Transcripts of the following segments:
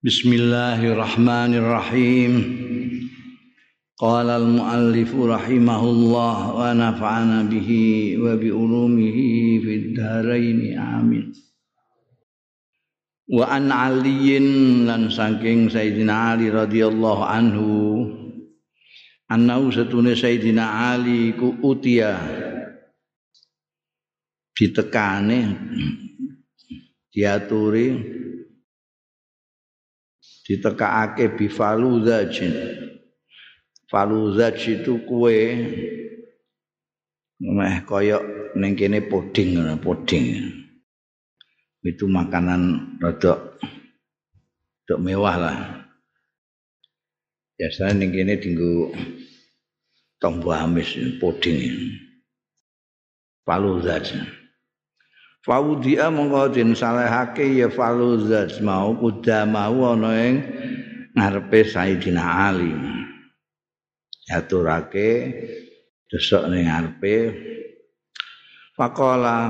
Bismillahirrahmanirrahim. Qala al-muallif rahimahullah wa nafa'ana bihi wa bi ulumihi fid dharain amin. Wa an aliyin lan saking Sayyidina Ali radhiyallahu anhu annahu satune Sayyidina Ali ku utia ditekane diaturi ditekakake bi faluzajin faluzaj itu kue meh kaya ning kene puding puding. Itu makanan rada rada mewah lah. Biasanya ning kene dinggo tombo amis puding. Faluzaj Faudia mongko den salehake ya faluzat mau kuda mau ana ing ngarepe Sayyidina Ali. Aturake desok ning ngarepe Faqala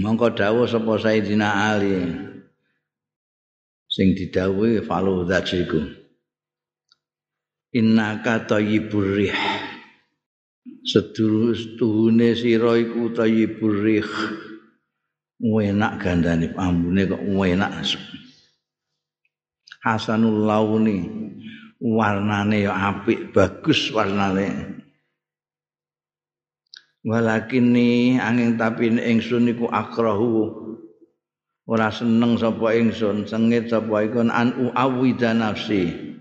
mongko dawuh sapa Sayyidina Ali sing didhawuhi faluzat iku. Innaka tayyibur rih. Sedurune sira iku tayyibur rih. Enak gandane ambune kok enak hasanul launi warnane ya apik bagus warnane. Walakin ni angin tapi ingsun iku akrahu. Ora seneng sapa ingsun sengit sapa iku an uawida nafsi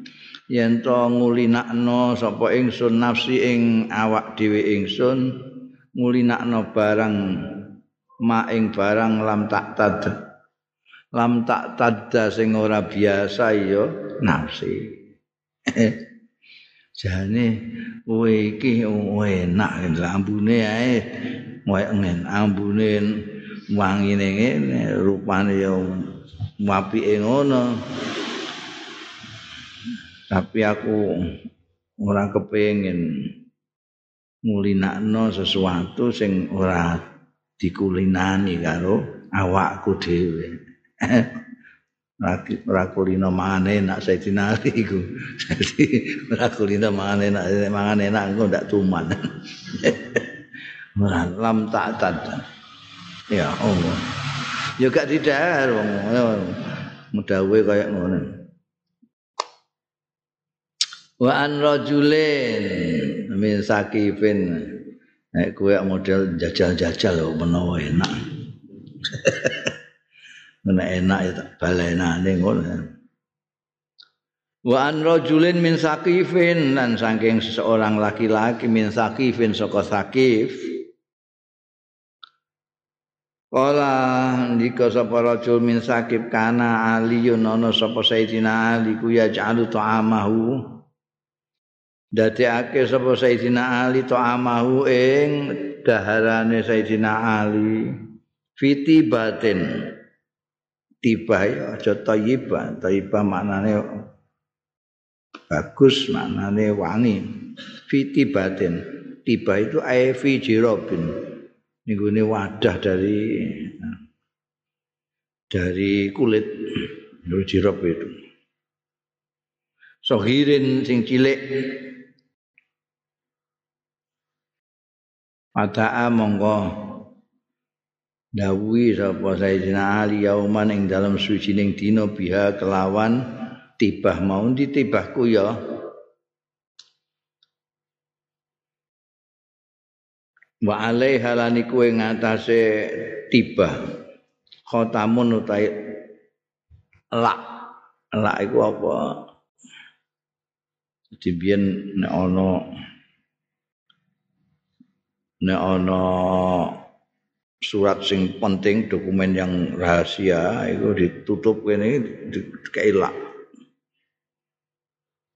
yen to ngulinakno sapa ingsun nafsi ing awak dhewe ingsun ngulinakno barang ma ing barang lam tak tad lam tak tadda sing ora biasa ya nafsi. Jane kowe iki enak ambune ae wae ngen ambune wangine ngene rupane ya apike ngono tapi aku ora kepengin ngulinakno sesuatu sing ora dikulinani karo awakku dhewe. ora kulino mangan enak Sayyidina Ali iku. Dadi ora kulino mangan enak mangan enak ndak tuman. ora lam tak Ya Allah. Gak didahar wong. Mudawe kaya ngono. Wa an rajulin. Min sakifin. Nek kowe model jajal-jajal menawa enak. Nek enak ya tak balenane ngono wa an rajulin min sakifin. Lan saking seseorang laki-laki min sakifin saka sakif. Kala ndika sapa rajul min sakif kana aliyun ana sapa sayyidina ali ku ya ta'amahu dadekake sapa Sayyidina Ali ta'amahu ing daharane Sayyidina Ali. Fiti batin tiba ya aja thayyibah. Thayyibah maknane bagus maknane wangi fiti batin tiba itu aifi jirobin. Niku wadah dari dari kulit. Jirob itu. Sohirin sing cilik Fata'a mongko. Dawuhi sapa Sayyidina Ali yauman ing dalam suci ning dina biha kelawan tibah mau ditibahku ya wa alaiha lan iku ing ngatasé tibah. Khatamun utai lak. Lak iku apa? Dibiyen nek ana nek ana surat sing penting dokumen yang rahasia itu ditutup kene dikeilak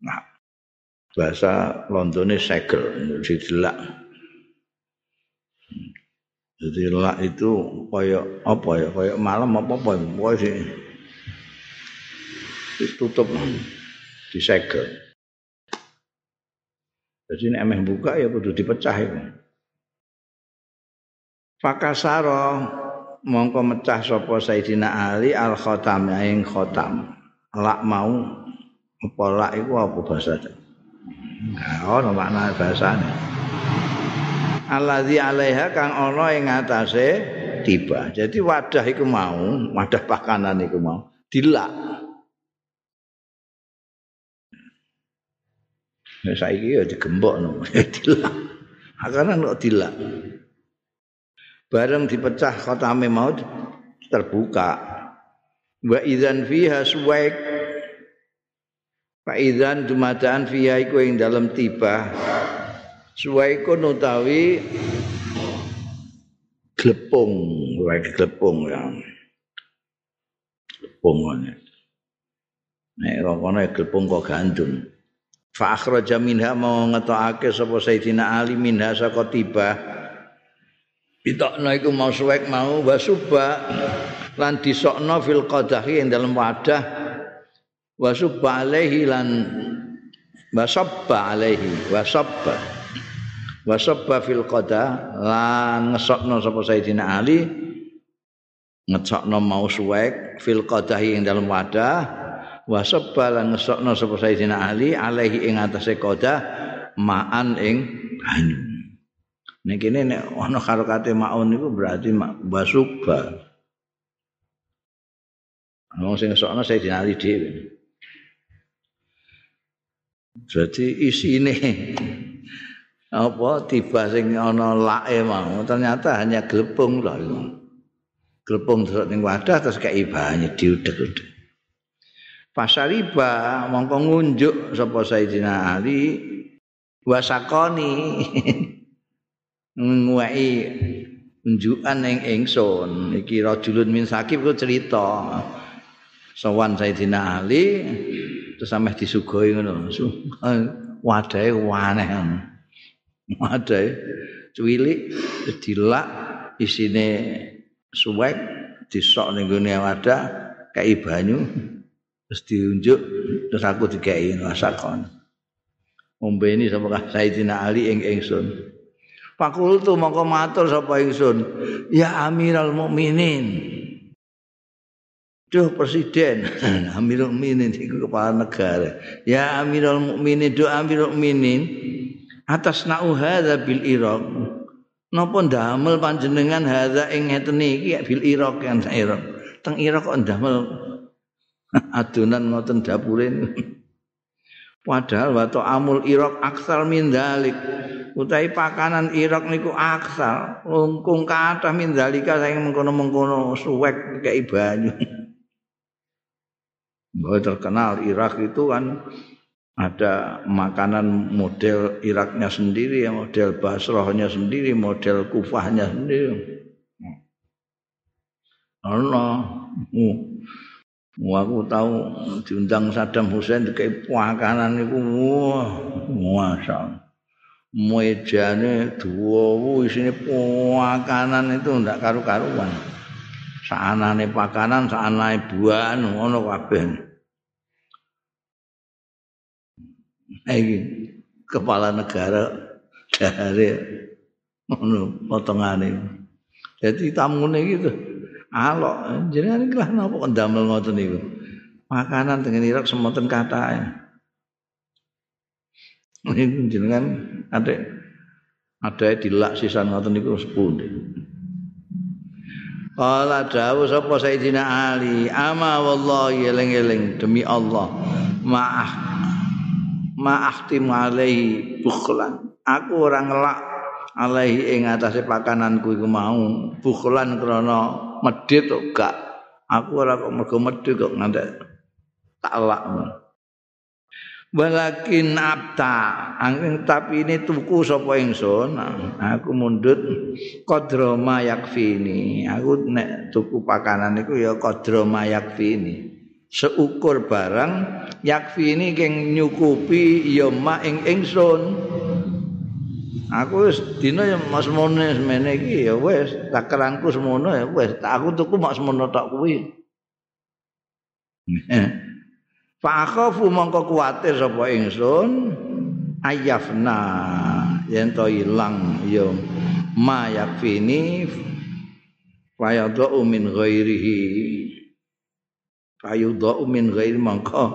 nah bahasa Londone segel didelak. Jadi lak itu kaya apa ya? Kaya malam apa apa pokoknya sih ditutup disegel. Jadi emeh buka ya kudu dipecah itu Fakasaro mongko mecah sapa Sayyidina Ali al khatam ing khatam lak mau apa lak iku apa bahasa Oh, ono makna bahasane. Allazi alaiha kang ana ing atase tiba. Jadi wadah iku mau, wadah pakanan iku mau dilak. Ya saiki ya digembokno, dilak. Akarane kok dilak. Bareng dipecah kotame mau terbuka. Wa idzan fiha suwaik Fa idzan dumadaan fiha iku ing dalem tiba. Suwaik utawi glepung, wae glepung ya. Glepung ngene. Nek kono glepung kok gandum. Fa akhraja minha mau ngetokake sapa Sayyidina Ali minha saka tiba. Pitokno iku mau suwek mau wasuba lan disokno fil qadahi ing dalam wadah. Wasubba alaihi lan wasabba alaihi wasabba wasabba fil qada lan ngesokno sapa Sayyidina Ali. Ngesokno mau suwek fil qadahi ing dalam wadah. Wasabba lan ngesokno sapa Sayyidina Ali alaihi ing atase qada ma'an ing banyu nek kene nek ana harokate maun niku berarti wasubba Wong sing ngesokno Sayyidina Ali dhewe Jadi isine apa tiba sing ana lae mau ternyata hanya glepung iku. Glepung terus ning wadah terus kei banyu diudek-udek. Pasariba mongko ngunjuk sapa Sayyidina Ali wasakoni nguwai unjukan ning ingsun. Iki rajulun min sakib ku cerita. Sowan Sayyidina Ali terus sampe disuguhi ngono. Wadahe waneh. Ada cuwilik dilak isine suwek disok ning gone wadah kei banyu terus diunjuk terus aku dikei rasakon ombe ini sapa Sayyidina Ali ing ingsun Fakultu mongko matur sapa ingsun. Ya Amirul Mukminin. Duh presiden. Amirul Mukminin iku kepala negara. Ya Amirul Mukminin do Amirul Mukminin. Atas na'u hadza bil iraq. Napa ndamel panjenengan hadza ing ngeten iki bil iraq kan iraq. Teng iraq kok ndamel. Adonan ngoten dapurin padahal wa amul iraq aksal min dalik utahi pakanan iraq niku aksal. Lungkung kathah min dalika saking mengkono-mengkono suwek kei banyu. Bahwa terkenal Irak itu kan ada makanan model Iraknya sendiri, model Basrahnya sendiri, model Kufahnya sendiri. Allah, uh, aku tahu diundang Saddam Hussein kayak makanan itu, wah, masya Mejane dua, sini makanan itu ndak karu-karuan. Saanane pakanan, saanane buahan, ngono kabeh. iki kepala negara dari ngono potongane. Jadi tamune gitu. Alok jenengan iki napa kok ndamel ngoten niku. Makanan dengan Irak semonten kata. Ini jenengan ada ada dilak sisan ngoten niku sepundi. Kala dawu sapa Sayyidina Ali, ama wallahi eling-eling demi Allah. Maaf ma'ahtim alaihi bukhlan aku ora ngelak alaihi ing atase pakananku iku mau bukhlan krana medhit kok gak. Aku ora kok mergo medhit kok ngantek. Tak elak. Walakin abta. Angin tapi ini tuku sapa ingsun? Aku mundut qadrama yakfini. Aku nek tuku pakanan iku ya qadrama yakfini. Seukur barang yakfi ini keng nyukupi ya mak ing ingsun aku wis dina ya mas mono semene iki ya wis. Takaranku semono ya wis. Tak aku tuku mak semono tok kuwi. Fa akhafu mongko kuwatir sapa ingsun? Ayafna yen to ilang ya. Ma yakfi ini fayadhu min ghairihi. Fayadhu min ghairi mangka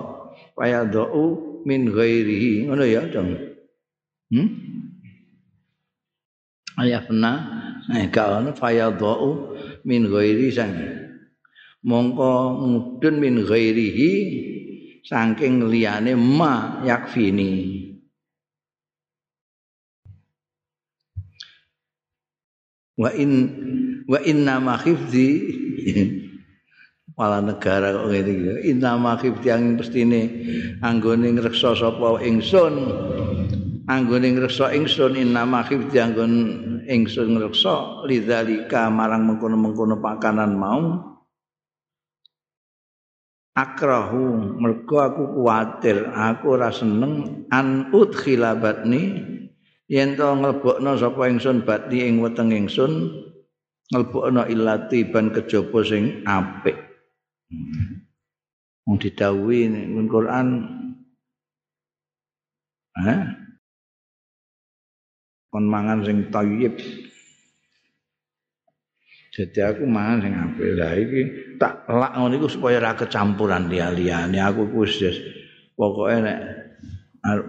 fayadhu min ghairihi. Ngono ya dong hmm ayafna eh kaono fayadhu min ghairi sang. Mongko mudun min ghairihi saking liyane ma yakfini. Wa in wa inna ma khifzi malah negara kok ngene iki. Inna ma khifzi yang pestine anggone ngreksa sapa ingsun anggone ngreksa ingsun inna ma khifzi anggon ingsun ngreksa lidzalika marang mengkono-mengkono pakanan mau akrahu mergo aku kuwatir aku ora seneng an udkhilabatni yen to nglebokno sapa ingsun bati ing weteng ingsun nglebokno illati ban kejaba sing apik. Mung didhawuhi ning Quran. Ha kon mangan sing thayyib Jadi aku mangan sing apik. Lah iki tak lak ngono iku supaya ora kecampuran liyane. Aku wis pokoke nek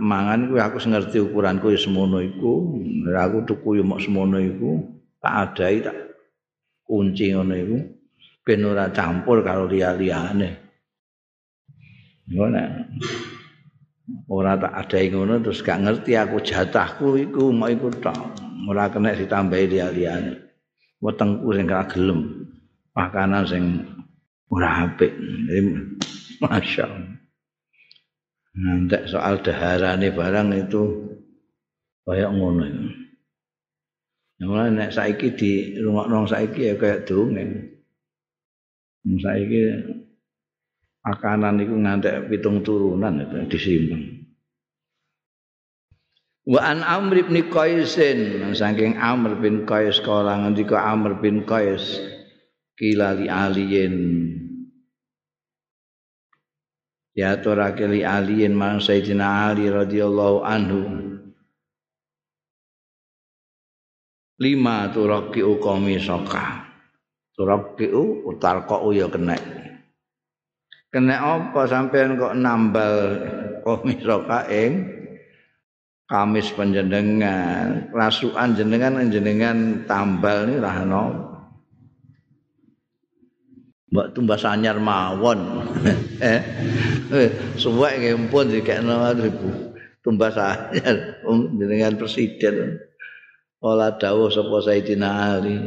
mangan kuwi aku ngerti ukuranku ya semono iku. Aku tuku ya mok semono iku. Tak adai tak kunci ngono iku. Ben ora campur karo liya-liyane ngono ora tak adai ngono terus gak ngerti aku jatahku iku mok iku tok ora kena ditambahi liya-liyane wetengku sing gak gelem makanan sing ora apik masyaallah Nanti soal daharane barang itu kayak ngono ya. Mulai nek saiki di rumah nong saiki ya kayak dongeng. Saiki makanan itu ngantek pitung turunan itu disimpan. Wa an Amr bin Qaisin saking Amr bin Qais kala ngendika Amr bin Qais kila li aliyin. Ya turake li aliin mang sayyidina ali radhiyallahu anhu. Lima turaki ukomi soka turaki utar kok ya kena kena apa sampean kok nambal komi soka ing kamis panjenengan rasukan jenengan jenengan tambal ni lah mbak tumbas anyar mawon. Eh, eh suwek nggih pun dikekno ribu tumbas anyar dengan presiden. Olah dawuh sapa Sayyidina Ali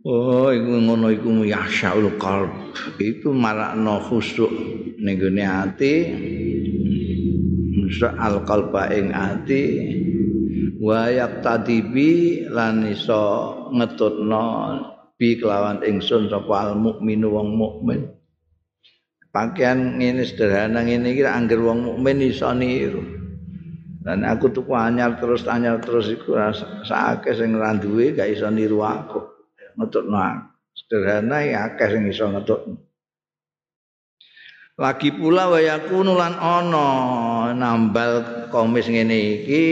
Oh, iku ngono iku ya syaul qalb. Itu marakno khusuk ning gone ati. Al qalba ing ati. Wa yaqtadibi lan iso ngetutno bi kelawan ingsun sapa al mukminu wong mukmin pakaian ngene sederhana ngene iki angger wong mukmin iso niru dan aku tuku anyar terus anyar terus iku sakake sing ora duwe gak iso niru aku ngetutno sederhana ya akeh sing iso ngetutno lagi pula wayakunu lan ana nambal komis ngene iki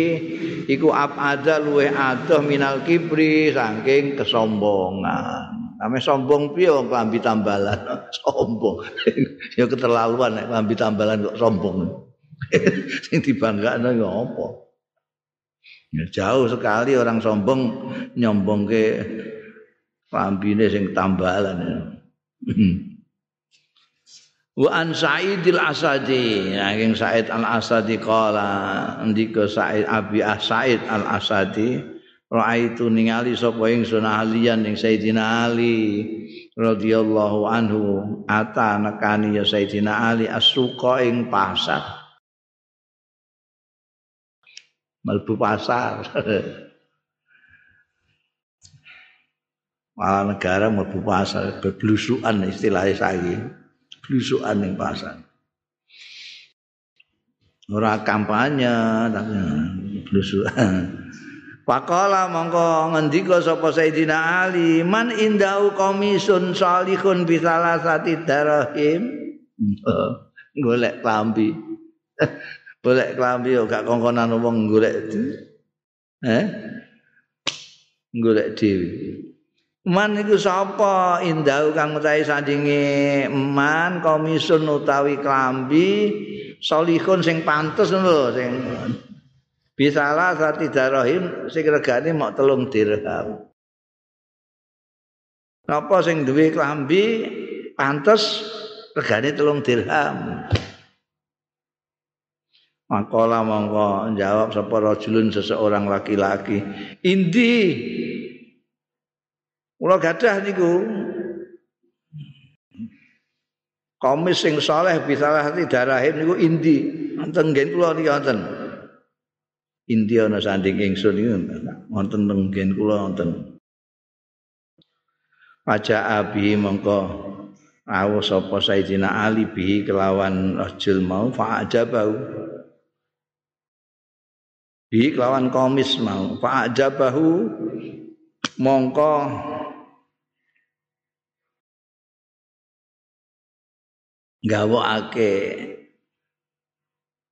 iku abada luwe adoh minal kibri saking kesombongan. Ame sombong piye wong klambi tambalan? Sombong. Ya keterlaluan nek klambi tambalan kok sombong. Sing dibanggakno ya apa? Jauh sekali orang sombong nyombongke klambine sing tambalan. Wa an Sa'idil Asadi, saking Sa'id Al Asadi kala ndika Sa'id Abi Sa'id Al Asadi, raaitu ningali sapa ingsun ahliyan ning Sayyidina Ali radhiyallahu anhu ata nekani ya Sayyidina Ali as-suqa ing pasar. Melbu pasar. Malah negara melbu pasar, beblusukan istilahnya saiki. blusukan ning pasar. Ora kampanye tapi blusukan. Pakola mongko ngendika sapa Sayyidina Ali, man indau komisun salihun bisalasati darahim. golek klambi. golek klambi yo gak kongkonan wong golek. Eh? golek dhewe man iku sapa indau kang utahe sandinge man komisun utawi klambi salihun sing pantes ngono sing bisalah sati darahim sing regane mok telung dirham Napa sing duwe klambi pantes regane telung dirham. Makola mongko jawab sapa rajulun seseorang laki-laki. Indi. Kula gadah niku. Komis sing saleh bisa hati darahim niku indi. Wonten ngen kula niki wonten. Indi ana sanding ingsun niku wonten ngen kula wonten. Paja abi mongko rawuh sapa Sayyidina Ali bihi kelawan rajul mau fa. Bihi kelawan komis mau fa ajabahu mongko gawokake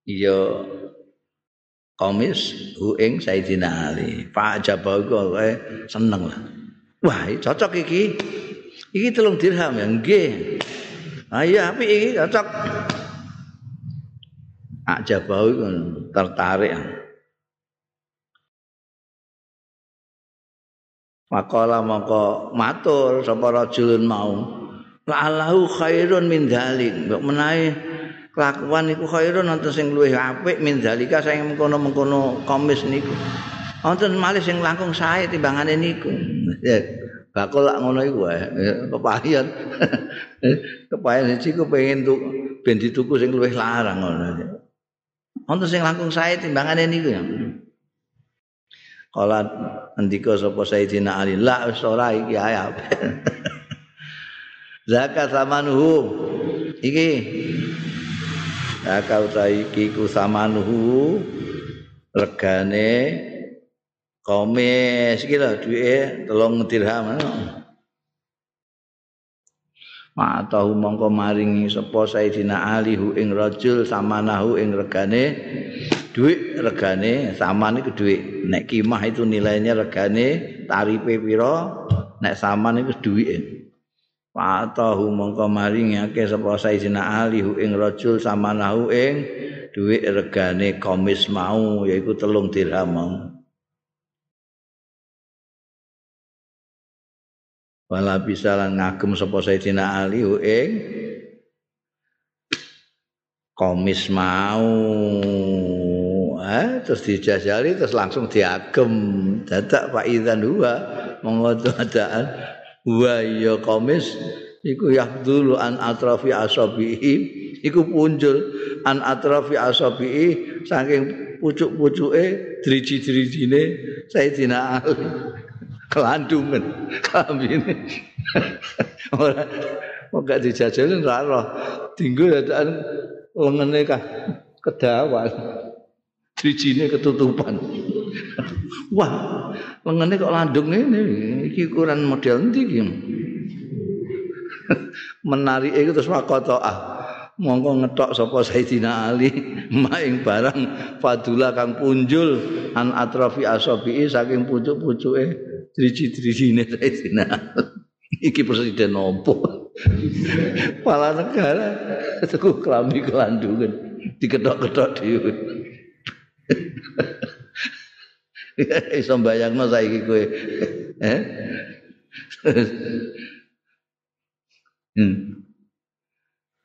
ya komis hu ing Sayyidina Ali. Fa ajabahu kok seneng lah. Wah, cocok iki. Iki telung dirham ya, nggih. Ayo api iki cocok. Aja bau tertarik. Makola mongko matur sapa rajulun mau. La'allahu khairun min dzalik. Mbok menawi kelakuan iku khairun nonton sing luwih apik min dzalika sing mengkono-mengkono komis niku. Wonten malih sing langkung sae timbangane niku. Ya, bakul lak ngono iku wae. Kepahian. Kepahian siji ku pengen tuku ben dituku sing luwih larang ngono. Wonten sing langkung sae timbangane niku ya. Kala ndika sapa Sayyidina Ali, la ora iki ae. Zakat samanuhu. Iki. Zakat iki ku samanuhu. Regane komis. Iki lho duwike telung dirham Matahu mongko maringi sapa Sayyidina Ali hu ing rajul samanahu ing regane dhuwit regane saman iku dhuwit nek kimah itu nilainya regane tarife pira nek saman iku dhuwite Matahu mongko maringi akeh sapa Sayyidina Ali hu ing rajul samanahu ing dhuwit regane komis mau yaiku telung dirham wala bisa lan ngagem sapa Sayyidina Ali ing komis mau. Eh terus dijajali terus langsung diagem. Dadak Pak Idan dua monggo adaan wa ya komis iku yahdulu an atrafi asabihi. Iku punjul an atrafi asabihi saking pucuk-pucuke driji-drijine Sayyidina Ali. Kelandungan kambine ora kok gak dijajalin ora roh. Dinggo dadakan lengene kah kedawan. Drijine ketutupan wah lengene kok landung ini iki ukuran model endi iki? Menarik itu terus wakotoah mongko ngetok sapa Sayyidina Ali maing barang fadula kang punjul an atrafi asabi saking pucuk-pucuke driji-drijine Sayyidina iki presiden nopo? Kepala negara tuku klambi kelandungan diketok-ketok dhewe iso mbayangno saiki kowe eh hmm.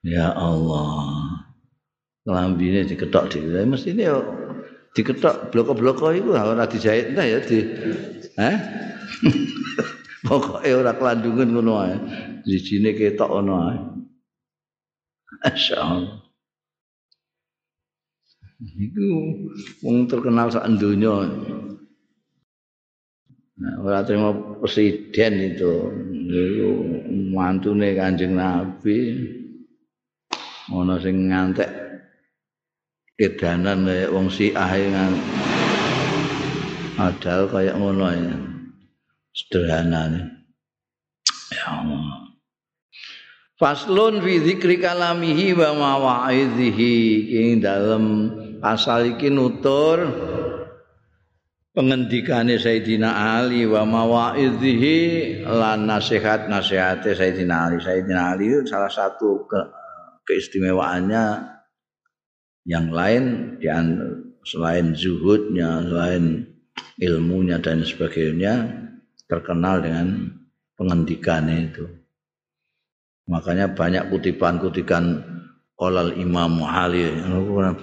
ya Allah klambine diketok dhewe mesti ini diketok bloko-bloko iku ora dijahit ta ya di eh Pokoke ora kelandungan ngono ae. Dijine ketok ngono ae. Masyaallah. Iku wong terkenal sak donya. Ora terima presiden itu. Iku mantune Kanjeng Nabi. Ono sing ngantek kedanan wong Syiah ngan Padahal kayak ngono ya. Sederhana nih. Ya Allah. Faslun fi dzikri kalamihi wa mawa'idhihi ing dalem pasal iki nutur pengendikane Sayyidina Ali wa mawaidhihi lan nasihat-nasihate Sayyidina Ali. Sayyidina Ali itu salah satu ke, keistimewaannya yang lain selain zuhudnya, selain ilmunya dan sebagainya terkenal dengan pengendikannya itu. Makanya banyak kutipan-kutipan kolal Imam Ali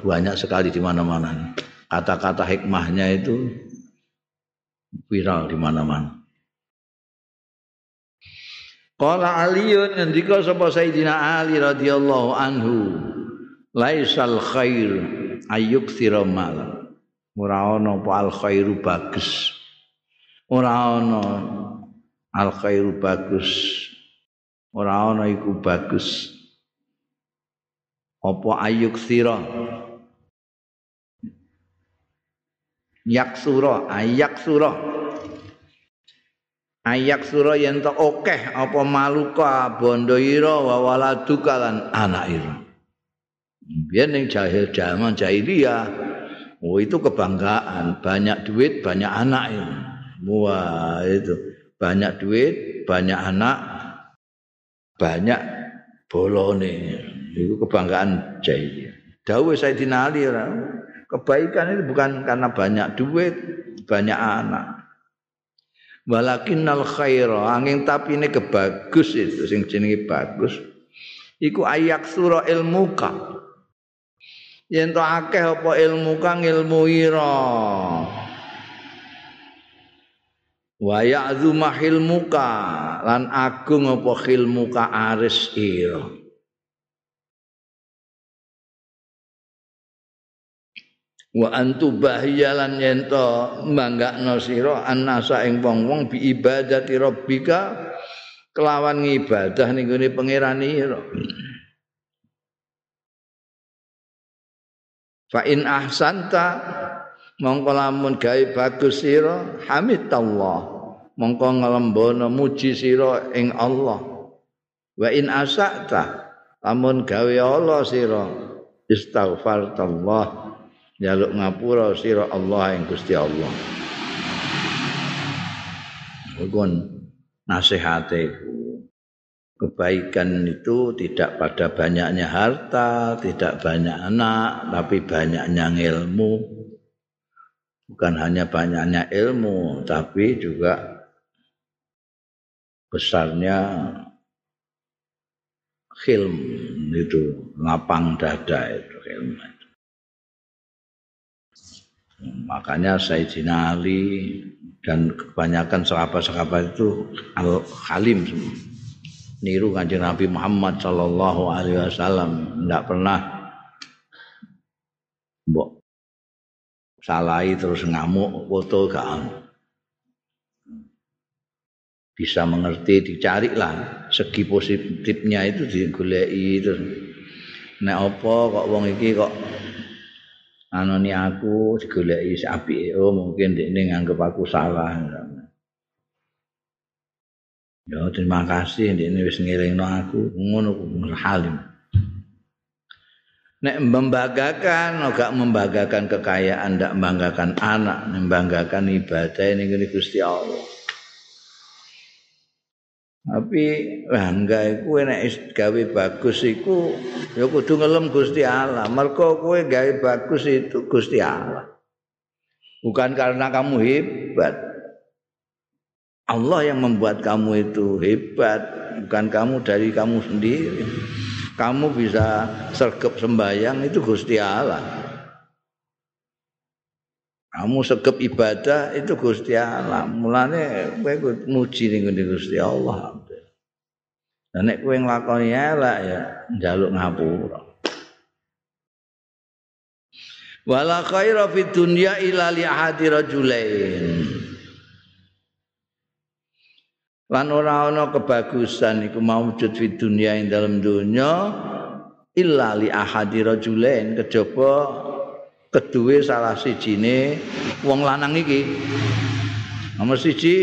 banyak sekali di mana-mana. Kata-kata hikmahnya itu viral di mana-mana. Qala Aliun ngendika sapa Sayyidina Ali radhiyallahu anhu, laisal khair ayyuktsira mal. Ora ana apa al khairu bagus. Ora ana al khairu bagus. Ora ana iku bagus. Apa ayyuktsira yaksura ayak sura ayak sura yen to akeh apa maluka bondo ira wa waladuka lan anak ira biyen ning jahil jaman jahiliyah oh itu kebanggaan. Banyak duit banyak anak itu. Wah itu. Banyak duit banyak anak banyak bolone. Itu kebanggaan jahiliyah. Dawuh Sayyidina Ali Kebaikan itu bukan karena banyak duit, banyak anak. Walakinnal khaira angin tapi ini kebagus itu sing jenenge bagus. Iku ayak surah ilmuka. Yen to akeh apa ilmu kang ilmu ira. Wa ya'zuma hilmuka lan agung apa khilmuka aris ira. Wa antu bahyalan yento manggakno sira annasa ing wong-wong bi ibadati rabbika kelawan ngibadah ning gone pangeran ira fa in ahsanta mongko lamun gawe bagus sira hamidallah mongko ngelembono muji sira ing Allah. Wa in asata lamun gawe Allah sira istaghfartallah Jaluk ngapura sira Allah yang Gusti Allah. Bukan nasihate kebaikan itu tidak pada banyaknya harta, tidak banyak anak, tapi banyaknya ilmu. Bukan hanya banyaknya ilmu, tapi juga besarnya khilm itu lapang dada itu ilmu. Makanya Sayyidina Ali dan kebanyakan sahabat-sahabat itu al-halim semua. Niru kanjeng Nabi Muhammad sallallahu alaihi wasallam tidak pernah mbok salahi terus ngamuk foto gak bisa mengerti dicarilah. Segi positifnya itu digoleki terus. Nek apa kok wong iki kok anoni aku digoleki apike oh mungkin dekne nganggep aku salah ya terima kasih dekne wis ngelingno aku. Ngono halim nek membanggakan gak membanggakan kekayaan ndak membanggakan anak membanggakan ibadah ini Gusti Allah Tapi bangga iku nek gawe bagus iku ya kudu ngelem Gusti Allah. Mergo kowe gawe bagus itu Gusti Allah. Bukan karena kamu hebat. Allah yang membuat kamu itu hebat, bukan kamu dari kamu sendiri. Kamu bisa sergap sembayang itu Gusti Allah. Kamu segep ibadah itu Gusti Allah. Mulane kowe muji ning Gusti Allah. Dan nek kowe nglakoni elek ya njaluk ngapura. Wala khaira fid dunya illa li ahadi rajulain. Lan ora ana kebagusan iku maujud fid dunya ing dalam dunya illa li ahadi rajulain kejaba kedue salah sijine wong lanang iki. Nomor siji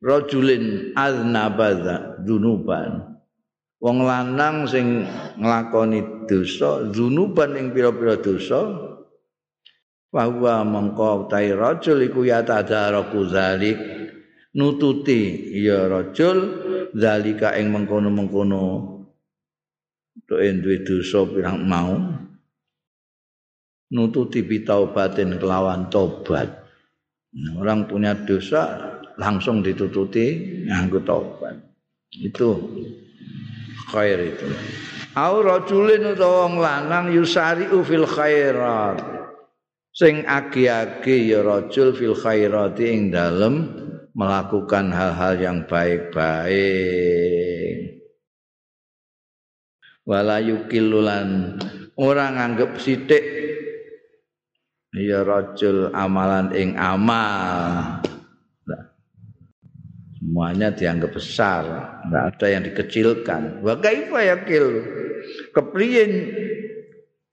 rajulin aznabadza dunuban wong lanang sing nglakoni dosa dunuban ing pira-pira dosa bahwa mengko tai rajul iku ya tadaraku zalik nututi ya rajul zalika ing mengkono-mengkono. To duwe dosa pirang mau nututi bitaubatin kelawan tobat. Orang punya dosa langsung ditututi nganggo tobat itu khair itu. Au rajulin utawa wong lanang yusari fil khairat. Sing agi-agi ya rajul fil khairati ing dalem melakukan hal-hal yang baik-baik. Wala yukilulan orang anggap sithik ya rajul amalan ing amal. Semuanya dianggap besar. Enggak ada yang dikecilkan. Wa kaifa yakil? Kepriyen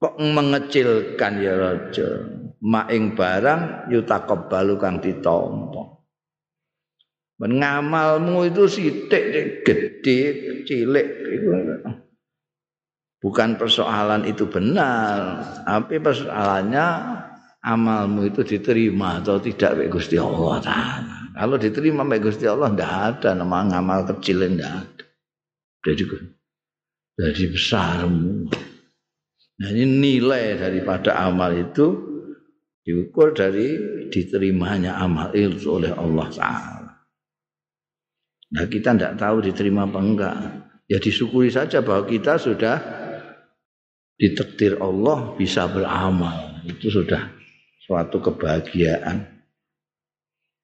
kok mengecilkan ya rajul? Maing barang yutakabbalu kang ditampa. Ngamalmu itu sithik gede cilik itu bukan persoalan itu benar, tapi persoalannya amalmu itu diterima atau tidak oleh Gusti Allah Taala. Kalau diterima oleh Gusti Allah tidak ada nama ngamal kecil tidak ada. Jadi jadi besarmu. Nah ini nilai daripada amal itu diukur dari diterimanya amal itu oleh Allah Taala. Nah kita tidak tahu diterima apa enggak. Ya disyukuri saja bahwa kita sudah ditektir Allah bisa beramal. Itu sudah suatu kebahagiaan.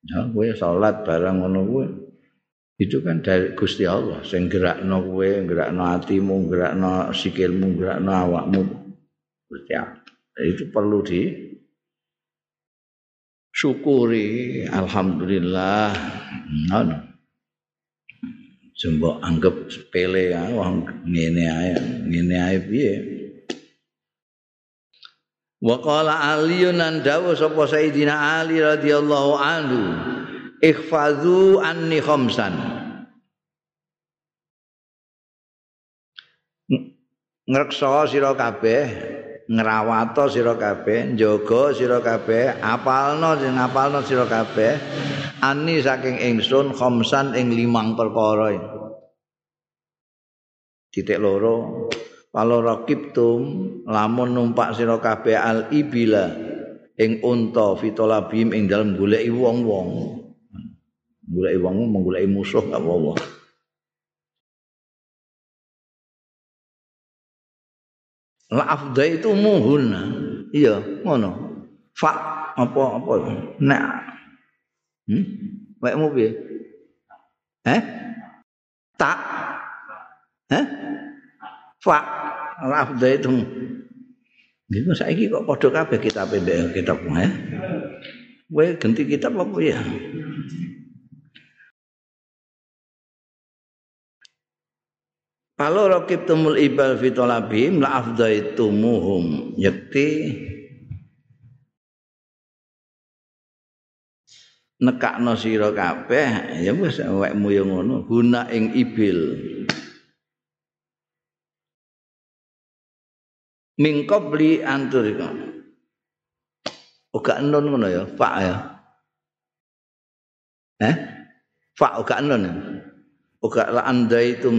Ya, gue sholat barang ngono gue. Itu kan dari Gusti Allah. Sing gerakno gue, gerakno hatimu, gerakno sikilmu, gerakno awakmu. Gusti Allah. Itu perlu di syukuri alhamdulillah ngono jembok anggap sepele ya wong ngene ae ngene ae piye wa qala aliyun dawu sapa sayidina ali radhiyallahu anhu ihfazu anni khamsan ngreksa sira kabeh ngrawata sira kabeh, njaga sira kabeh, apalno sing apalno sira kabeh. Ani saking ingsun khamsan ing limang perkara. Titik loro. Kalau rakib tum lamun numpak sira kabeh al ibila ing unta fitolabim ing dalem goleki wong-wong. Goleki wong menggoleki musuh apa-apa. la afdai itu muhunna iya ngono. Fa apa apa nek. Hmm? Wekmu piye? Eh tak? Eh fa la afdai itu Gitu saiki kok padha kabeh kitab ndek kitab eh. Kowe ganti kitab apa ya? Kalau rakib tumul ibal fitolabim la afdaitumuhum yakti nekakno sira kabeh ya wis awakmu yo ngono guna ing ibil mingkobli antur iku uga nun ngono ya pak ya eh pak uga nun uga la andaitum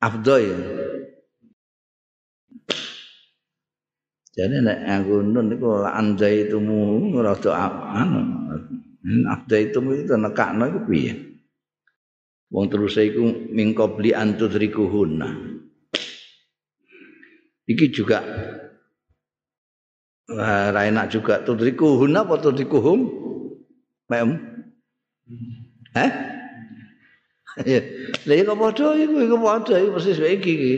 afdol ya. Jadi nek aku nun niku anjay tumu rada anu. Afdol itu nekakno iku piye? Wong terus iku mingko beli antudrikuhunna. Iki juga Ra enak juga tudrikuhun apa tudrikuhum? Mem. Eh? Lah iku padha iku iku padha iku persis iki iki.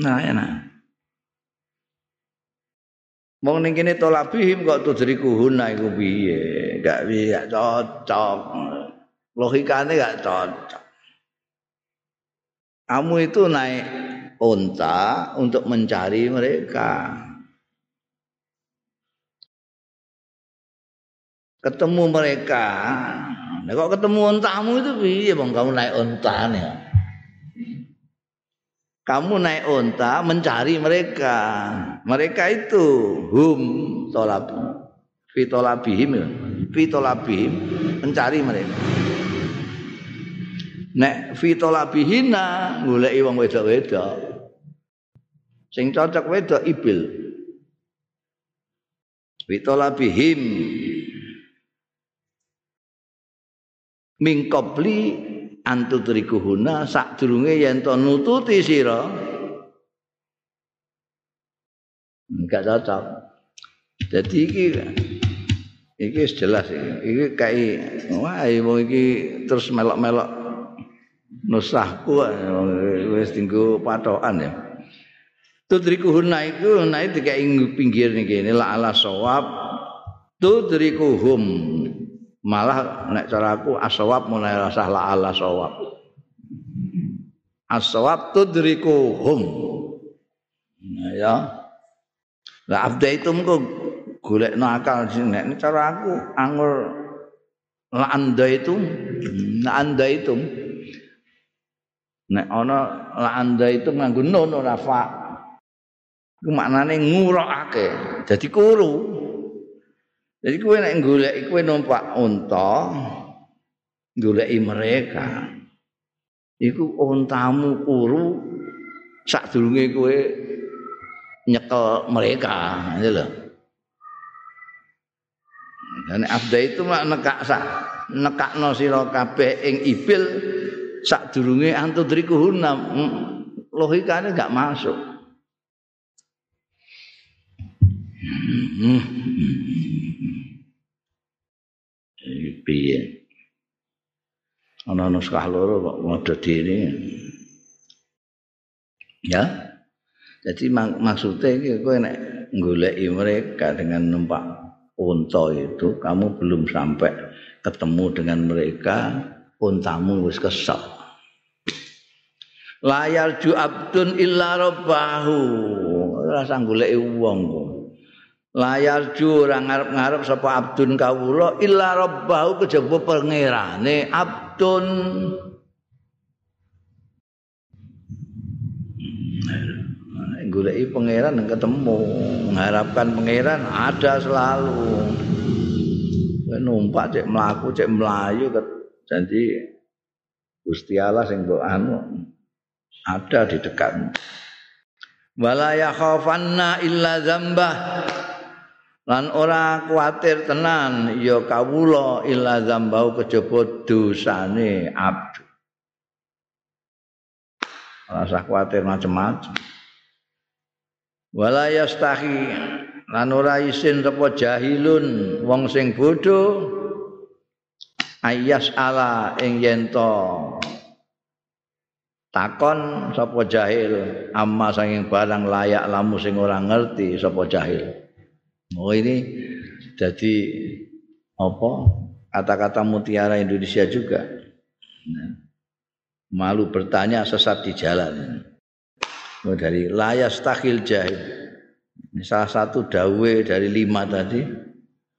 Nah, nah. Wong ning kene tolabihim kok tudrikuhuna iku piye? Enggak piye, cocok. Logikane enggak cocok. Kamu itu naik unta untuk mencari mereka. ketemu mereka. Nah, kok ketemu untamu itu piye bang kamu naik unta nih? kamu naik unta mencari mereka. Mereka itu hum tolab fitolabihim fitolabihim mencari mereka. Nek fitolabihina goleki wong wedok-wedok. Sing cocok wedok ibil. Fitolabihim mingkopli antudrikuhuna sadurunge yen to nututi sira. Enggak cocok. Jadi iki iki jelas iki. Iki kayak wah wong iki terus melok-melok nusahku wis tinggu patokan ya. Tudrikuhuna iku naik dikai pinggir niki ini la ala sawab tudrikuhum. Malah nek cara aku asawab mulai rasa la ala sawab. Asawab tudrikuhum. Nah, ya. Lah abda itu mengko golek no akal nek cara aku anggur la anda itu la anda itu nek ana la anda itu nganggo nun ora fa ku maknane ngurokake dadi kuru Jadi kowe nek golek kowe numpak unta goleki mereka. Iku untamu kuru sadurunge kowe nyekel mereka, gitu loh. Dan abda itu mak nekak sak nekakno sira kabeh ing ibil sadurunge antudrikuhuna logikane gak masuk. Piye? Ana nuskah loro kok modho dene ya? Jadi mak maksudnya iki kowe nek goleki mereka dengan numpak unta itu kamu belum sampai ketemu dengan mereka untamu wis kesel. Layar ju abdun illa rabbahu. Rasa goleki wong layar ju ora ngarep-ngarep sapa abdun kawula illa rabbahu kejaba pangerane abdun. Goleki pangeran yang ketemu mengharapkan pangeran ada selalu. Numpak cek melaku cek melayu jadi Gusti Allah sing mbok anu ada di dekat. Wala yakhafanna illa dzambah lan ora kuatir tenan ya kawula illa zambau kejaba dosane abdu. Rasa kuatir macam-macam wala yastahi lan ora isin sapa jahilun wong sing bodho ayas ala ing yen takon sapa jahil amma sanging barang layak lamu sing ora ngerti sapa jahil Oh ini jadi apa kata-kata mutiara Indonesia juga. Malu bertanya sesat di jalan. Oh, dari layas takhil jahil. Ini salah satu dawe dari lima tadi.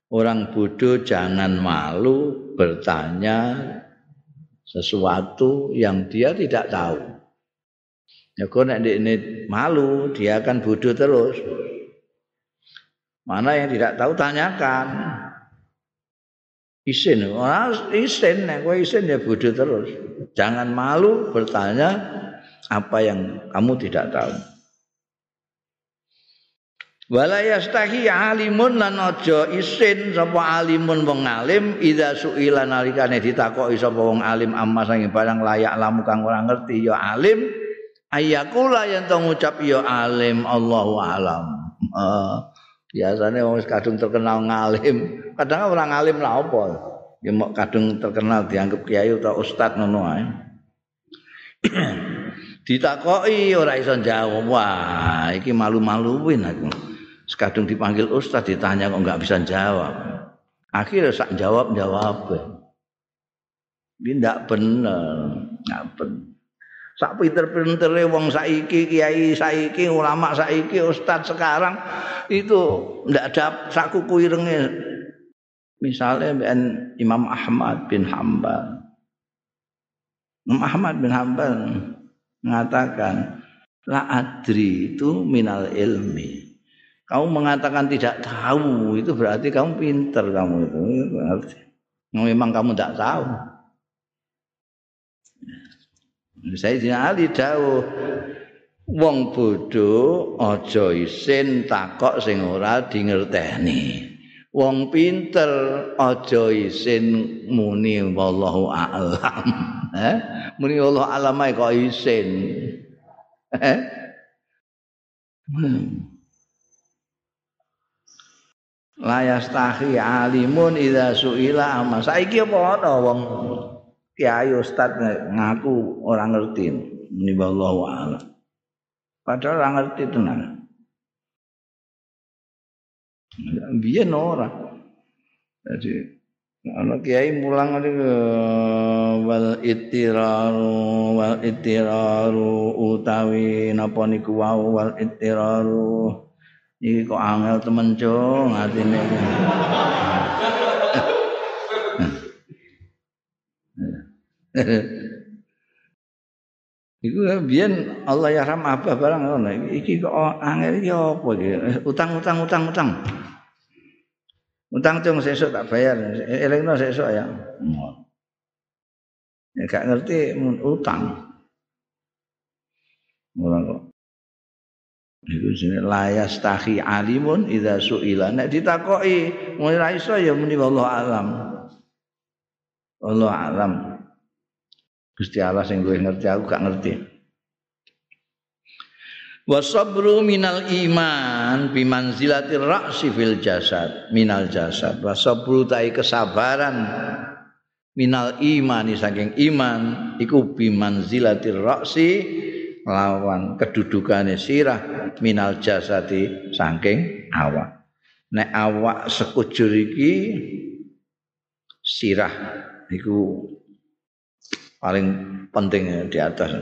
Orang bodoh jangan malu bertanya sesuatu yang dia tidak tahu. Ya kok nek ini malu, dia akan bodoh terus. Mana yang tidak tahu tanyakan. Isin, orang isin, nek kowe isin ya bodoh terus. Jangan malu bertanya apa yang kamu tidak tahu. Wala yastahi alimun lan aja isin. Sapa alimun wong alim idza suila nalikane ditakoki sapa wong alim amma sange barang layak lamu kang ora ngerti ya alim. Ayakula yen to ngucap ya alim Allahu alam. Uh, biasanya wong kadung terkenal ngalim. Kadang orang ngalim lah apa. Ya mau kadung terkenal dianggap kiai atau ustad ngono ae. Ditakoki ora iso jawab. Wah iki malu-maluin aku sekadung dipanggil ustad ditanya kok enggak bisa jawab. Akhirnya sak jawab jawab. Ini ndak bener ndak bener. Sak pinter-pintere wong saiki kiai saiki ulama saiki ustaz sekarang itu ndak ada sak kuku misalnya ben Imam Ahmad bin Hambal Imam Ahmad bin Hambal mengatakan La adri itu minal ilmi. Kamu mengatakan tidak tahu itu berarti kamu pinter kamu itu. Memang kamu tidak tahu. Sayyidina Ali dawuh wong bodho aja isin takok sing ora dingerteni. Wong pinter aja isin muni wallahu a'lam. Eh? Muni Allah alam kok isin. Eh? Hmm. Layastahi alimun idza suila amma. Saiki apa ana wong kiai ustaz ngaku ora ngerti muni wallahu a'lam. Padahal ora ngerti tenan. Biyen ora. Jadi ana kiai mulang wal ittiraru wal ittiraru utawi napa niku wau wal ittiraru iki kok angel temen cung atine Iku biyen Allah ya ram apa barang ngono. Iki kok angel iki apa iki? Utang utang utang utang. Utang cung sesuk tak bayar. Elingno sesuk ya. Ya gak ngerti utang. Ora kok. Iku jenenge layas tahi alimun idza suila. Nek ditakoki muni ra iso ya muni wallahu alam. Allah alam. Gusti Allah sing luwih ngerti aku gak ngerti. wasabru minal iman bimanzilati ra'si fil jasad minal jasad wasabru tai kesabaran minal iman saking iman iku bimanzilati ra'si lawan kedudukane sirah minal jasadi saking awak nek awak sekujur iki sirah iku paling penting di atas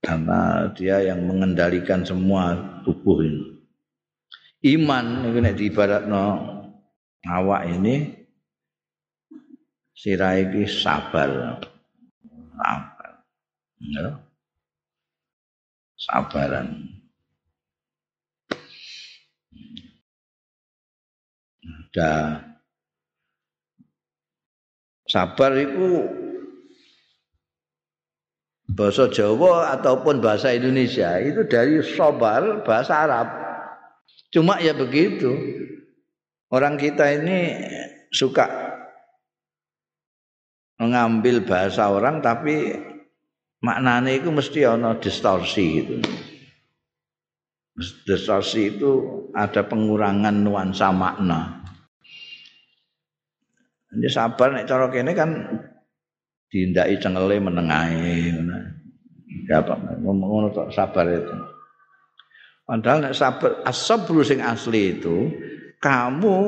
karena dia yang mengendalikan semua tubuh ini. Iman ini nek diibaratno awak ini sirai iki sabar. Sabar. Ya. Sabaran. Ada sabar itu bahasa Jawa ataupun bahasa Indonesia itu dari sobar bahasa Arab. Cuma ya begitu. Orang kita ini suka mengambil bahasa orang tapi maknanya itu mesti ono distorsi gitu. Distorsi itu ada pengurangan nuansa makna. Ini sabar nek cara kene kan dindai cengele menengahi ya apa ngono sabar itu padahal nek sabar asabru sing asli itu kamu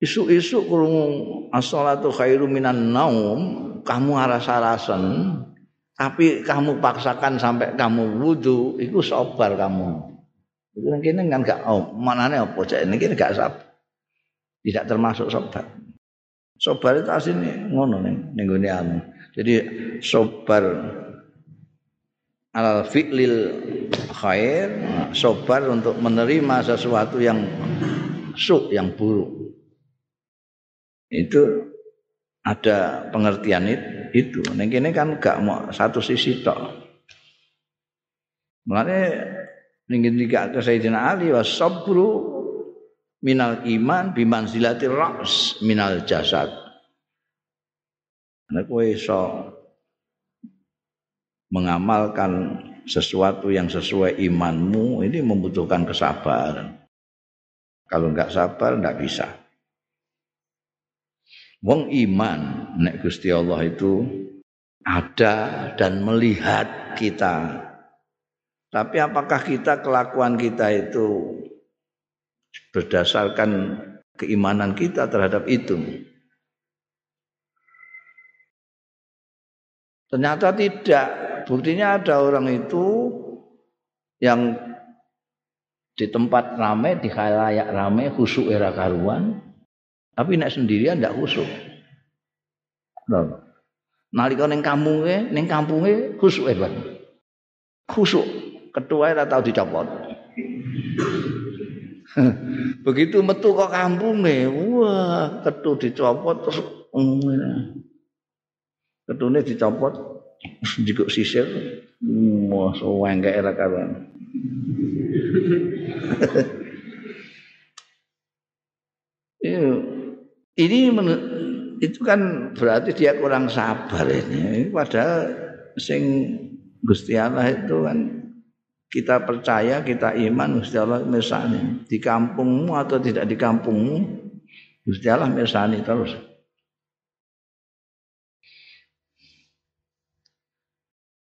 isu-isu krungu as-salatu khairu minan naum kamu aras-arasen tapi kamu paksakan sampai kamu wudhu itu sabar kamu itu kene kan gak oh manane apa cek ini gak sabar tidak termasuk sabar Sobar itu aslinya ngono nih, nih anu. Jadi sobar al fi'lil khair, sobar untuk menerima sesuatu yang su, yang buruk. Itu ada pengertian itu. Ning kene kan gak mau satu sisi tok. Mulane ning ngendika Sayyidina Ali was sabru minal iman bimanzilati ra's minal jasad. Nek kowe iso mengamalkan sesuatu yang sesuai imanmu ini membutuhkan kesabaran. Kalau enggak sabar enggak bisa. Wong iman nek Gusti Allah itu ada dan melihat kita. Tapi apakah kita kelakuan kita itu berdasarkan keimanan kita terhadap itu. Ternyata tidak. Buktinya ada orang itu yang di tempat ramai, di khalayak ramai, khusuk era karuan, tapi nak sendirian tidak khusuk. Nalika ning kampunge, ning kampunge khusuk hebat. khusuk ketua ora tau dicopot. Begitu metu kok kampunge wah ketu dicopot terus ketune dicopot juga sisir. Wah suweng gak era kawan ini itu kan berarti dia kurang sabar ini padahal sing Gusti Allah itu kan kita percaya, kita iman Gusti Allah mirsani di kampungmu atau tidak di kampungmu Gusti Allah mirsani terus.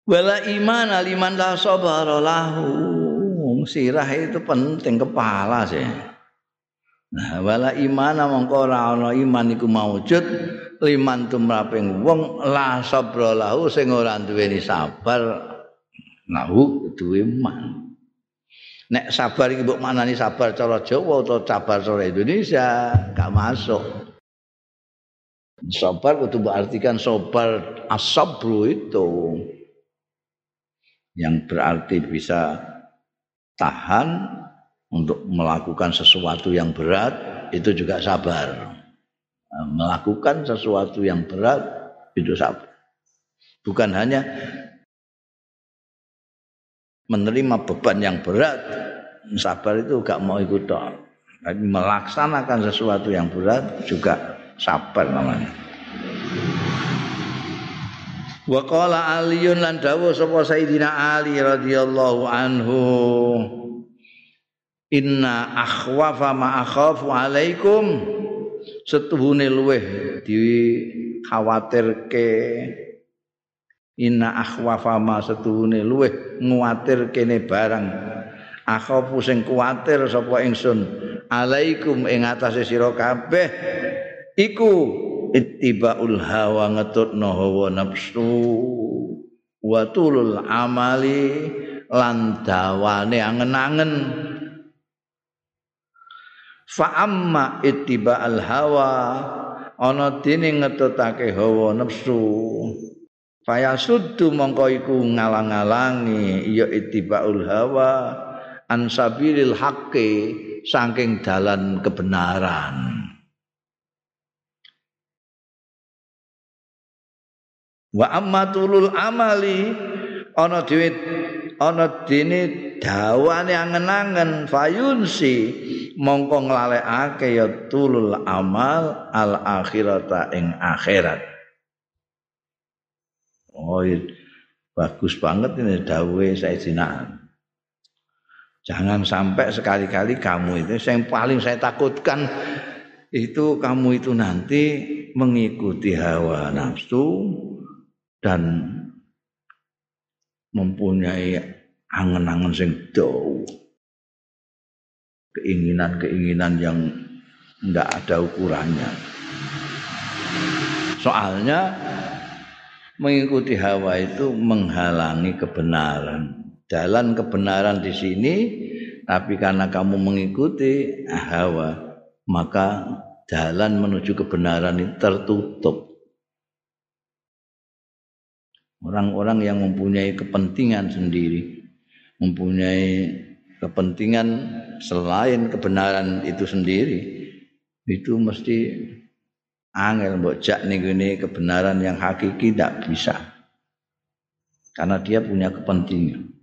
Wala iman aliman la sabara lahu. Sirah itu penting kepala sih. Nah, wala iman mongko ora ana iman iku maujud liman tumraping wong la sabra lahu sing ora duweni sabar lahu duwe man nek sabar iki mbok manani sabar cara Jawa atau sabar cara Indonesia gak masuk. Sabar kudu artikan sabar asabru itu yang berarti bisa tahan untuk melakukan sesuatu yang berat itu juga sabar. Melakukan sesuatu yang berat itu sabar. Bukan hanya menerima beban yang berat sabar itu gak mau ikut dong tapi melaksanakan sesuatu yang berat juga sabar namanya. Wa qala Aliun lan dawuh sapa Sayyidina Ali radhiyallahu anhu Inna akhwafa ma akhafu alaikum. Setuhune luweh di khawatirke inna akhwafa ma setuhune luweh nguatir kene barang. Akhafu sing kuatir sapa ingsun. Alaikum ing atase sira kabeh. Iku ittibaul hawa ngetutno hawa nafsu. Wa tulul amali lan dawane angen-angen fa amma ittiba'al hawa ana dene ngetutake hawa nafsu Faya suddu mongko iku ngalang-alangi ya ittibaul hawa an sabilil haqqi saking dalan kebenaran. Wa amma tulul amali ana dhewe ana dene dawane angen-angen fayunsi mongko nglalekake ya tulul amal al akhirata ing akhirat. Oh, bagus banget ini dawe saya. Jangan sampai sekali-kali kamu itu yang paling saya takutkan itu kamu itu nanti mengikuti hawa nafsu dan mempunyai angen-angen sing jauh keinginan-keinginan yang tidak ada ukurannya. Soalnya mengikuti hawa itu menghalangi kebenaran. Jalan kebenaran di sini, tapi karena kamu mengikuti hawa, maka jalan menuju kebenaran itu tertutup. Orang-orang yang mempunyai kepentingan sendiri, mempunyai kepentingan selain kebenaran itu sendiri, itu mesti angel mbok jak ning kebenaran yang hakiki tidak bisa. Karena dia punya kepentingan.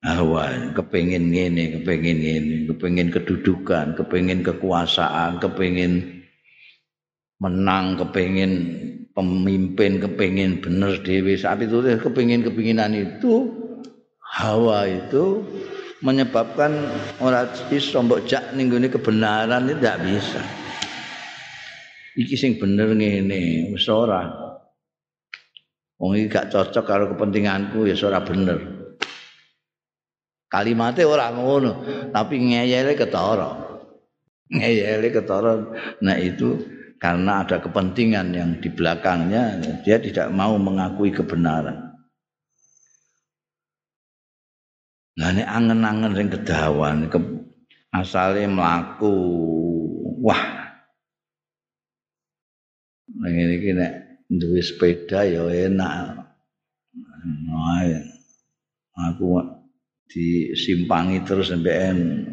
Hawa, kepengin ngene, kepengin ngene, kepengin kedudukan, kepengin kekuasaan, kepengin menang, kepengin pemimpin, kepengin bener dewi. Saat itu kepengin kepinginan itu hawa itu menyebabkan orang iso mbok jak ning kebenaran itu tidak bisa. iki sing bener ngene wis ora wong iki gak cocok karo kepentinganku ya ora bener kalimatnya ora ngono tapi ngeyele ketara ngeyele ketara nah itu karena ada kepentingan yang di belakangnya dia tidak mau mengakui kebenaran. Nah ini angen-angen yang kedawan ke, asalnya melaku wah. Ning iki nek duwe sepeda ya enak. Nah, aku disimpangi terus sampean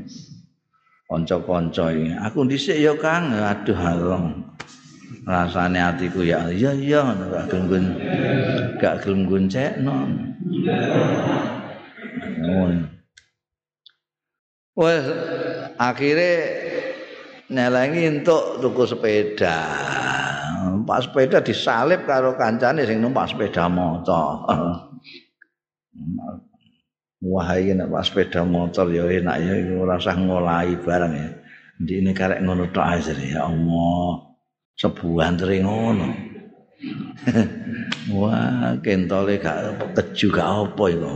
kanca-kanca aku dhisik ya Kang. Aduh halong rasane atiku ya iya iya. Gak gelem gak gelem goncekno. Wes akhirnya nyelengi untuk tuku sepeda. Pak sepeda disalip karo kancane sing numpak sepeda motor. Wah iki nek pas sepeda motor ya enak ya ora usah ngolahi barang ya. Ndi ini karek ngono tok ae ya Allah. Sebuah teri ngono. Wah, kentole gak keju gak apa iku.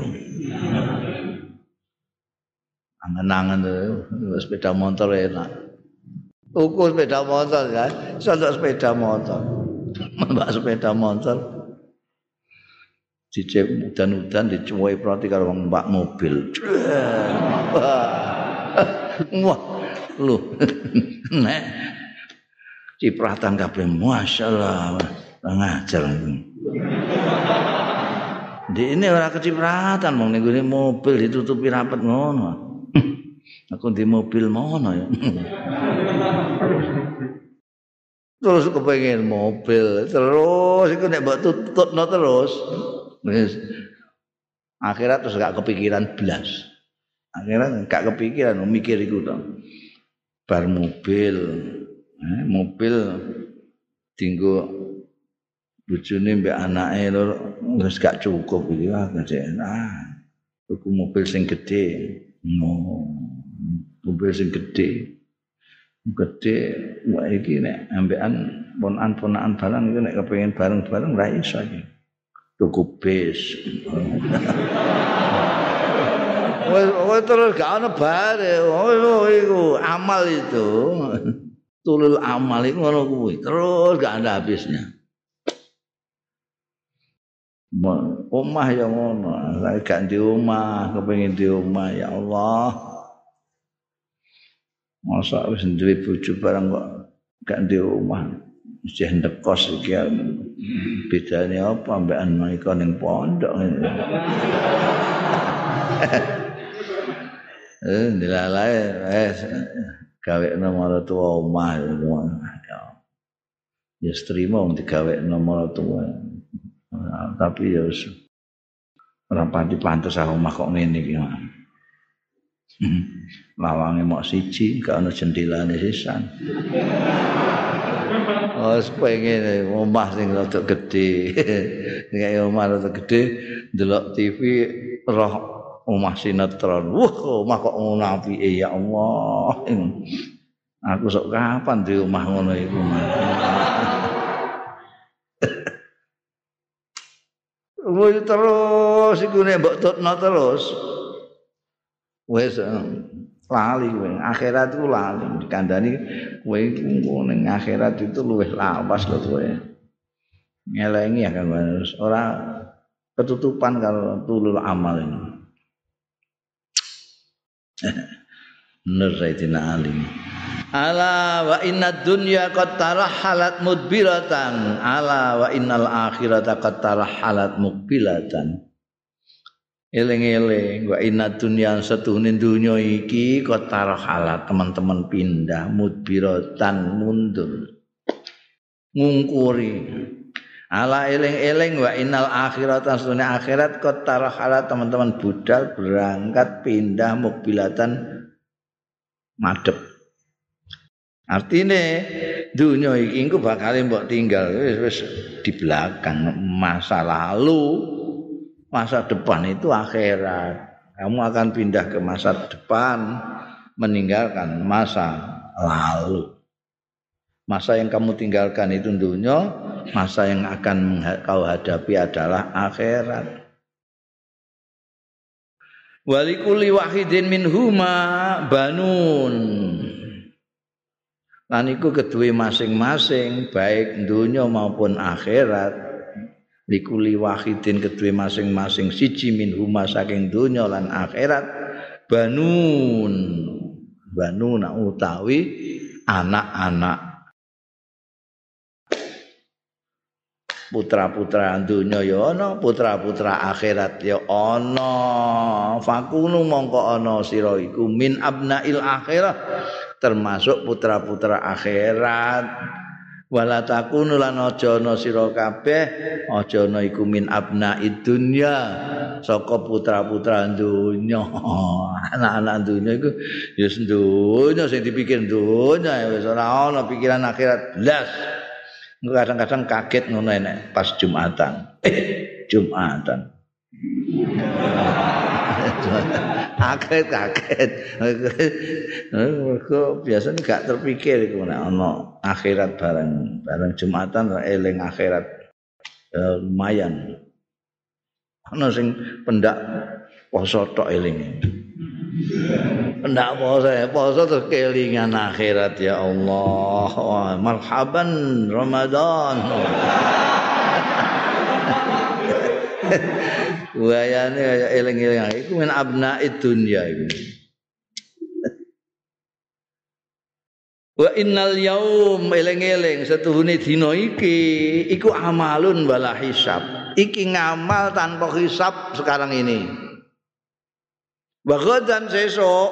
Angen-angen sepeda motor enak. Tuku sepeda motor kan, sontok sepeda motor. Mbak sepeda motor. Dicek udan-udan dicuwai prati karo wong mbak mobil. Wah, lu. Nek cipratan kabeh masyaallah. Ngajar. Di ini ora kecipratan mong ning mobil ditutupi rapet ngono. Aku di mobil mono ya. terus kepengen mobil terus iku nek mbok tututno terus Wis akhirat terus gak kepikiran blas. Akhirat gak kepikiran mikir iku to. Bar mobil, eh, mobil tinggo bojone mbek anake lur wis gak cukup iki ah nah. Tuku mobil sing gedhe. No. Mobil sing gedhe. Gedhe wae iki nek ambekan ponan-ponakan barang iki nek kepengin bareng-bareng ra iso iki. Tuku bis. Wes terus gak ono bare. Oh iku amal itu. Tulul amal iku ngono kuwi. Terus gak ada habisnya. Omah ya ngono. Gak di omah, kepengin di omah ya Allah. Masa wis duwe bojo barang kok gak di omah. mesti ndekos iki bedane apa ambekan mereka ning pondok eh dilalae eh gawe nomor tua omah ya ya. Strimo digawe nomor tua tapi ya ora pati pantes aku omah kok ngene iki lawange mok siji gak ana jendelane sisan Oh, pengen omah sing rada gedhe. Nek omah rada gedhe, ndelok TV roh omah sinetron. Wah, omah kok ngono apike ya Allah. Aku sok kapan di omah ngono iku. Terus iku nek mbok tutno terus. Wes lali kowe. Akhirat ku lali. Dikandani kowe iku ning akhirat itu luwih lawas lho kowe. Ngelengi akan harus. Ora ketutupan kalau tulul amal ini. Nur Ali. Ala wa inna dunya qad tarahalat mudbiratan. Ala wa innal akhirata qad tarahalat mukbilatan Eling-eling wa inna dunya setuhune dunya iki kota halat teman-teman pindah mudbiratan mundur. Ngungkuri. Ala eling-eling wa innal akhirata setuhune akhirat kota halat teman-teman budal berangkat pindah mobilatan madep. Artine dunya iki engko bakal mbok tinggal wis di belakang masa lalu masa depan itu akhirat. Kamu akan pindah ke masa depan, meninggalkan masa lalu. Masa yang kamu tinggalkan itu dunia, masa yang akan kau hadapi adalah akhirat. Walikuli wahidin min huma banun. Lan iku kedua masing-masing baik dunia maupun akhirat likuli wahidin kedua masing-masing siji min huma saking dunya lan akhirat. Banun. Banuna utawi anak-anak. Putra-putra dunya ya ana putra-putra akhirat ya ana. Fakunu mongko ana sira iku min abnail akhirah termasuk putra-putra akhirat wala takunu lan aja ana sira kabeh aja ana iku min abnaid dunya saka putra-putra dunya anak-anak dunya iku ya dunya sing dipikir dunya wis ora ana pikiran akhirat blas kadang-kadang kaget ngono enek pas Jumatan. Eh, Jumatan. Kaget kaget. Mergo biasanya gak terpikir iku nek ana akhirat bareng bareng Jumatan eling akhirat eh, lumayan. Ana sing pendak poso tok eling. Ndak poso poso terus kelingan akhirat ya Allah. Wah, marhaban Ramadan. Wayane kaya eling-eling iku min abnaid dunya iku. Wa innal yaum eling-eling setuhune dina iki iku amalun wala hisab. Iki ngamal tanpa hisab sekarang ini. Bagodan sesok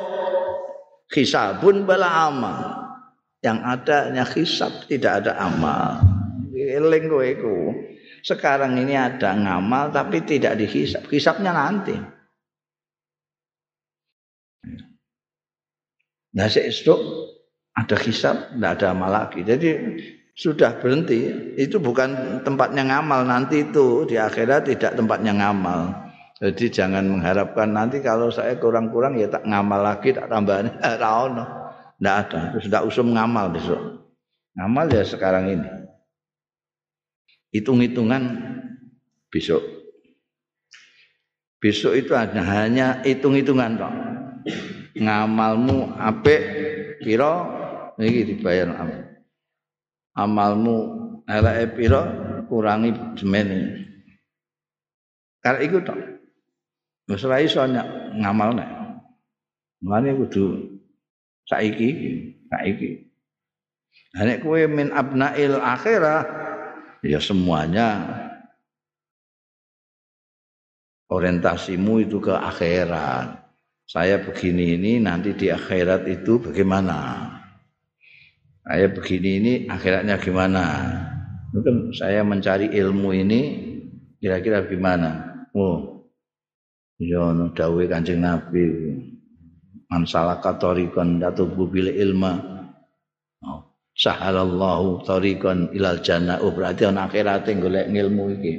hisabun bala amal. Yang ada hanya hisab, tidak ada amal. Eling kowe Sekarang ini ada ngamal tapi tidak dihisab. Hisabnya nanti. Nah seesok ada hisab, tidak ada amal lagi. Jadi sudah berhenti. Itu bukan tempatnya ngamal nanti itu di akhirat tidak tempatnya ngamal. Jadi jangan mengharapkan nanti kalau saya kurang-kurang ya tak ngamal lagi, tak ono. Enggak ada. Tidak usum ngamal besok. Ngamal ya sekarang ini. Hitung-hitungan besok. Besok itu hanya hanya hitung-hitungan kok. Ngamalmu apik pira iki dibayar amal. Amalmu eleke pira kurangi semene. Karena itu toh. Wis ora iso ngamal nek. Mulane kudu saiki, saiki. Nek kowe min abnail akhirah ya semuanya orientasimu itu ke akhirat. Saya begini ini nanti di akhirat itu bagaimana? Saya begini ini akhiratnya gimana? Mungkin saya mencari ilmu ini kira-kira gimana? Oh, ya ono dawuhe Kanjeng Nabi man salaka tariqan datubu bil ilma sahalallahu tariqan ilal jannah. Oh berarti ana akhirate golek ilmu iki.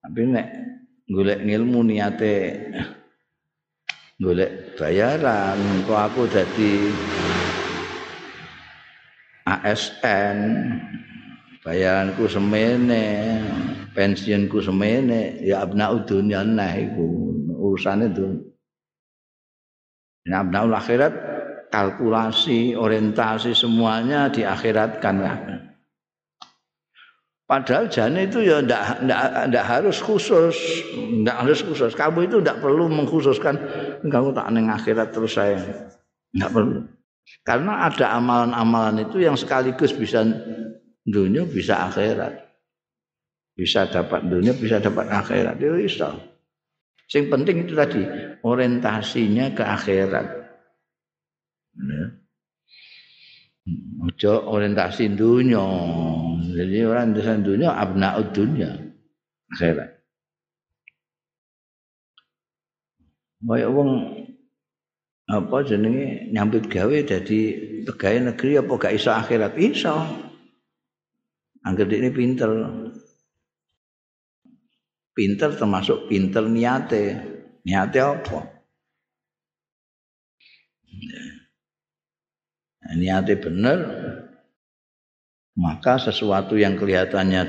Tapi nek golek ilmu niate golek bayaran kok aku dadi ASN bayaranku semene pensiunku semene ya abna dunya nah iku urusane itu nah abna akhirat kalkulasi orientasi semuanya di akhiratkan lah Padahal jane itu ya ndak ndak ndak harus khusus, ndak harus khusus. Kamu itu ndak perlu mengkhususkan kamu tak neng akhirat terus saya. Ndak perlu. Karena ada amalan-amalan itu yang sekaligus bisa dunia bisa akhirat. Bisa dapat dunia, bisa dapat akhirat. Itu bisa. Yang penting itu tadi orientasinya ke akhirat. Ya. Ojo orientasi dunia. Jadi orientasi dunia abna dunia akhirat. Kaya wong apa jenenge nyambut gawe jadi pegawai negeri apa gak iso akhirat iso Angger ini pinter. Pinter termasuk pinter niate. Niate apa? Niate bener, maka sesuatu yang kelihatannya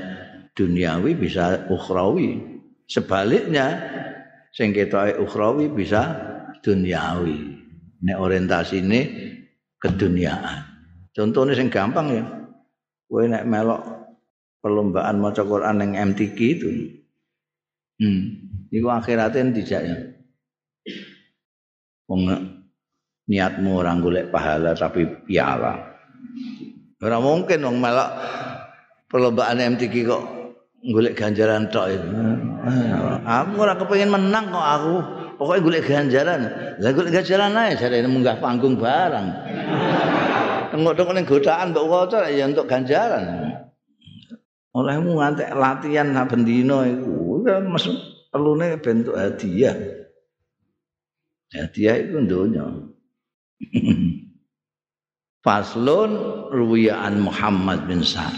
duniawi bisa ukhrawi. Sebaliknya, sing ketoke ukhrawi bisa duniawi. Nek orientasi ini keduniaan. Contohnya sing gampang ya. Kowe nek melok perlombaan maca Quran yang MTQ itu. Hmm, iku akhiratin tidak ya. Niatmu orang golek pahala tapi piala. Ora mungkin wong melok perlombaan MTQ kok golek ganjaran tok itu. Aku ora kepengin menang kok aku. Pokoknya golek ganjaran. Lah golek ganjaran ae jarene munggah panggung barang. Tengok-tengok ning godaan mbok waca ya untuk ganjaran. Olehmu ngantek latihan saben dina iku mes perlune bentuk hadiah. Hadiah itu donya. Faslun ruwiyaan Muhammad bin Sa'ad.